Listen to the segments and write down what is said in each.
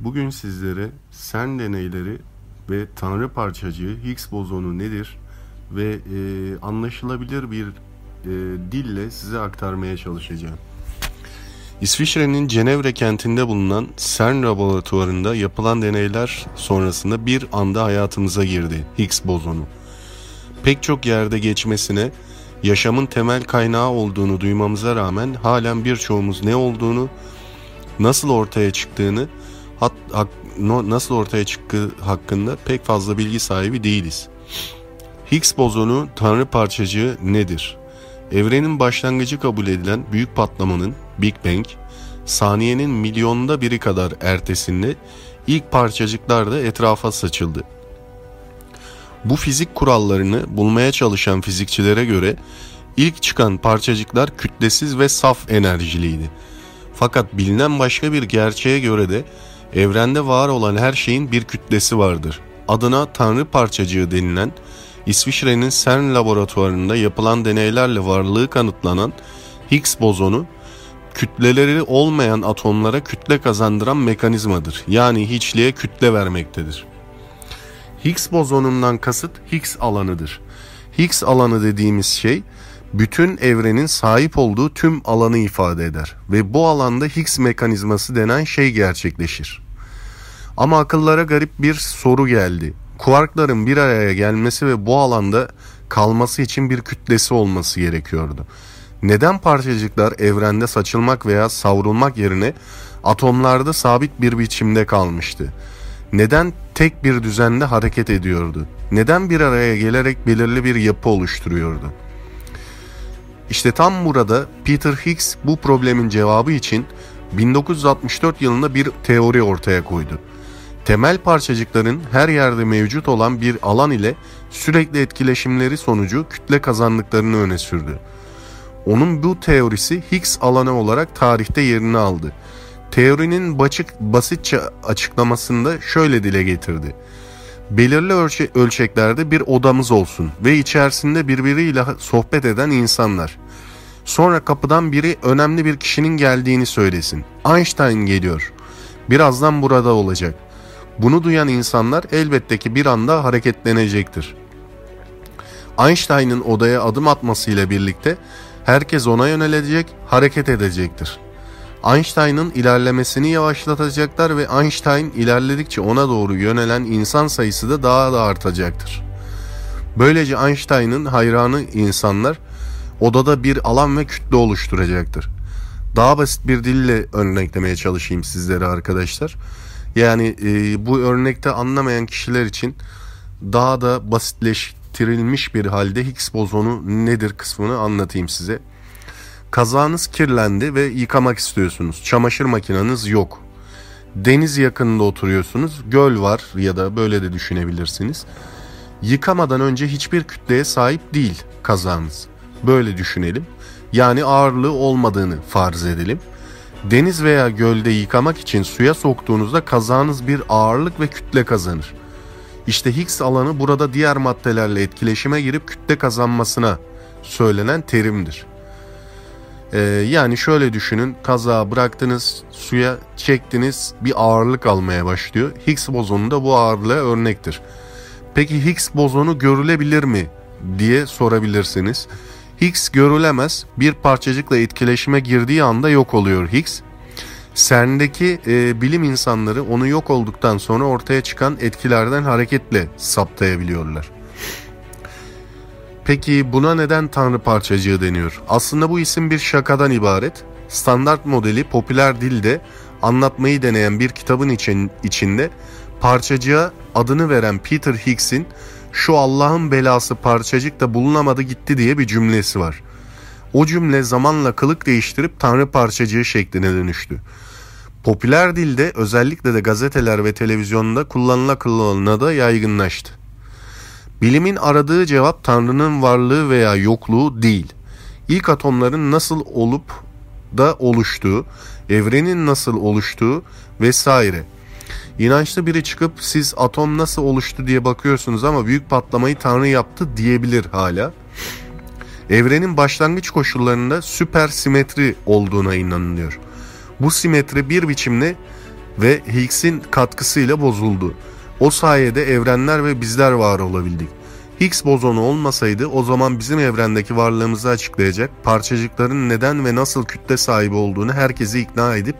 Bugün sizlere CERN deneyleri ve tanrı parçacığı Higgs bozonu nedir ve e, anlaşılabilir bir e, dille size aktarmaya çalışacağım. İsviçre'nin Cenevre kentinde bulunan CERN laboratuvarında yapılan deneyler sonrasında bir anda hayatımıza girdi Higgs bozonu. Pek çok yerde geçmesine yaşamın temel kaynağı olduğunu duymamıza rağmen halen birçoğumuz ne olduğunu, nasıl ortaya çıktığını, hat, hak, no, nasıl ortaya çıktığı hakkında pek fazla bilgi sahibi değiliz. Higgs bozonu tanrı parçacığı nedir? Evrenin başlangıcı kabul edilen büyük patlamanın Big Bang, saniyenin milyonda biri kadar ertesinde ilk parçacıklar da etrafa saçıldı. Bu fizik kurallarını bulmaya çalışan fizikçilere göre ilk çıkan parçacıklar kütlesiz ve saf enerjiliydi. Fakat bilinen başka bir gerçeğe göre de evrende var olan her şeyin bir kütlesi vardır. Adına tanrı parçacığı denilen İsviçre'nin CERN laboratuvarında yapılan deneylerle varlığı kanıtlanan Higgs bozonu kütleleri olmayan atomlara kütle kazandıran mekanizmadır. Yani hiçliğe kütle vermektedir. Higgs bozonundan kasıt Higgs alanıdır. Higgs alanı dediğimiz şey bütün evrenin sahip olduğu tüm alanı ifade eder ve bu alanda Higgs mekanizması denen şey gerçekleşir. Ama akıllara garip bir soru geldi. Kuarkların bir araya gelmesi ve bu alanda kalması için bir kütlesi olması gerekiyordu. Neden parçacıklar evrende saçılmak veya savrulmak yerine atomlarda sabit bir biçimde kalmıştı? Neden tek bir düzende hareket ediyordu? Neden bir araya gelerek belirli bir yapı oluşturuyordu? İşte tam burada Peter Higgs bu problemin cevabı için 1964 yılında bir teori ortaya koydu. Temel parçacıkların her yerde mevcut olan bir alan ile sürekli etkileşimleri sonucu kütle kazandıklarını öne sürdü. Onun bu teorisi Higgs alanı olarak tarihte yerini aldı. Teorinin basit, basitçe açıklamasında şöyle dile getirdi. Belirli ölçe ölçeklerde bir odamız olsun ve içerisinde birbiriyle sohbet eden insanlar. Sonra kapıdan biri önemli bir kişinin geldiğini söylesin. Einstein geliyor. Birazdan burada olacak. Bunu duyan insanlar elbette ki bir anda hareketlenecektir. Einstein'ın odaya adım atmasıyla birlikte herkes ona yönelecek, hareket edecektir. Einstein'ın ilerlemesini yavaşlatacaklar ve Einstein ilerledikçe ona doğru yönelen insan sayısı da daha da artacaktır. Böylece Einstein'ın hayranı insanlar odada bir alan ve kütle oluşturacaktır. Daha basit bir dille örneklemeye çalışayım sizlere arkadaşlar. Yani e, bu örnekte anlamayan kişiler için daha da basitleştirilmiş bir halde Higgs bozonu nedir kısmını anlatayım size. Kazağınız kirlendi ve yıkamak istiyorsunuz. Çamaşır makineniz yok. Deniz yakınında oturuyorsunuz. Göl var ya da böyle de düşünebilirsiniz. Yıkamadan önce hiçbir kütleye sahip değil kazağınız. Böyle düşünelim. Yani ağırlığı olmadığını farz edelim. Deniz veya gölde yıkamak için suya soktuğunuzda kazağınız bir ağırlık ve kütle kazanır. İşte Higgs alanı burada diğer maddelerle etkileşime girip kütle kazanmasına söylenen terimdir. Ee, yani şöyle düşünün kazağı bıraktınız suya çektiniz bir ağırlık almaya başlıyor. Higgs bozonu da bu ağırlığa örnektir. Peki Higgs bozonu görülebilir mi diye sorabilirsiniz. Higgs görülemez bir parçacıkla etkileşime girdiği anda yok oluyor Higgs. CERN'deki e, bilim insanları onu yok olduktan sonra ortaya çıkan etkilerden hareketle saptayabiliyorlar. Peki buna neden tanrı parçacığı deniyor? Aslında bu isim bir şakadan ibaret. Standart modeli popüler dilde anlatmayı deneyen bir kitabın için, içinde parçacığa adını veren Peter Higgs'in şu Allah'ın belası parçacık da bulunamadı gitti diye bir cümlesi var. O cümle zamanla kılık değiştirip tanrı parçacığı şekline dönüştü. Popüler dilde özellikle de gazeteler ve televizyonda kullanıla kullanıla da yaygınlaştı. Bilimin aradığı cevap Tanrı'nın varlığı veya yokluğu değil. İlk atomların nasıl olup da oluştuğu, evrenin nasıl oluştuğu vesaire. İnançlı biri çıkıp siz atom nasıl oluştu diye bakıyorsunuz ama büyük patlamayı Tanrı yaptı diyebilir hala. Evrenin başlangıç koşullarında süper simetri olduğuna inanılıyor. Bu simetri bir biçimde ve Higgs'in katkısıyla bozuldu. O sayede evrenler ve bizler var olabildik. Higgs bozonu olmasaydı o zaman bizim evrendeki varlığımızı açıklayacak parçacıkların neden ve nasıl kütle sahibi olduğunu herkesi ikna edip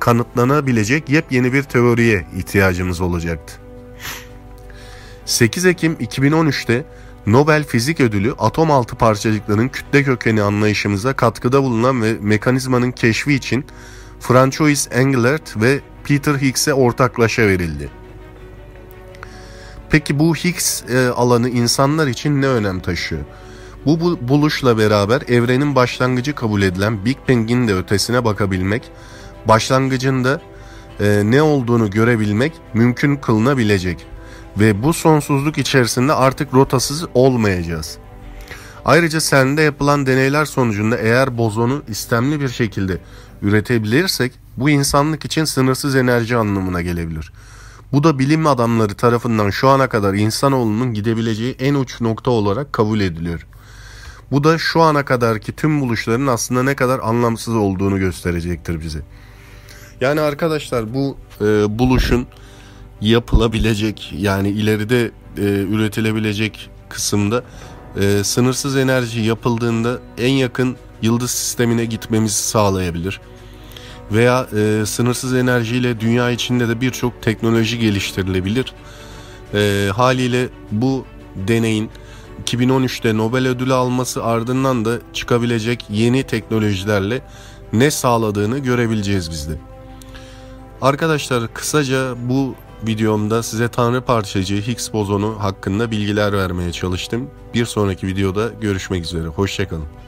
kanıtlanabilecek yepyeni bir teoriye ihtiyacımız olacaktı. 8 Ekim 2013'te Nobel Fizik Ödülü atom altı parçacıkların kütle kökeni anlayışımıza katkıda bulunan ve mekanizmanın keşfi için Francois Englert ve Peter Higgs'e ortaklaşa verildi. Peki bu Higgs e, alanı insanlar için ne önem taşıyor? Bu, bu buluşla beraber evrenin başlangıcı kabul edilen Big Bang'in de ötesine bakabilmek, başlangıcında e, ne olduğunu görebilmek mümkün kılınabilecek ve bu sonsuzluk içerisinde artık rotasız olmayacağız. Ayrıca CERN'de yapılan deneyler sonucunda eğer bozonu istemli bir şekilde üretebilirsek bu insanlık için sınırsız enerji anlamına gelebilir. Bu da bilim adamları tarafından şu ana kadar insanoğlunun gidebileceği en uç nokta olarak kabul ediliyor. Bu da şu ana kadarki tüm buluşların aslında ne kadar anlamsız olduğunu gösterecektir bize. Yani arkadaşlar bu e, buluşun yapılabilecek yani ileride e, üretilebilecek kısımda e, sınırsız enerji yapıldığında en yakın yıldız sistemine gitmemizi sağlayabilir. Veya e, sınırsız enerjiyle dünya içinde de birçok teknoloji geliştirilebilir. E, haliyle bu deneyin 2013'te Nobel ödülü alması ardından da çıkabilecek yeni teknolojilerle ne sağladığını görebileceğiz biz de. Arkadaşlar kısaca bu videomda size tanrı parçacığı Higgs bozonu hakkında bilgiler vermeye çalıştım. Bir sonraki videoda görüşmek üzere. Hoşçakalın.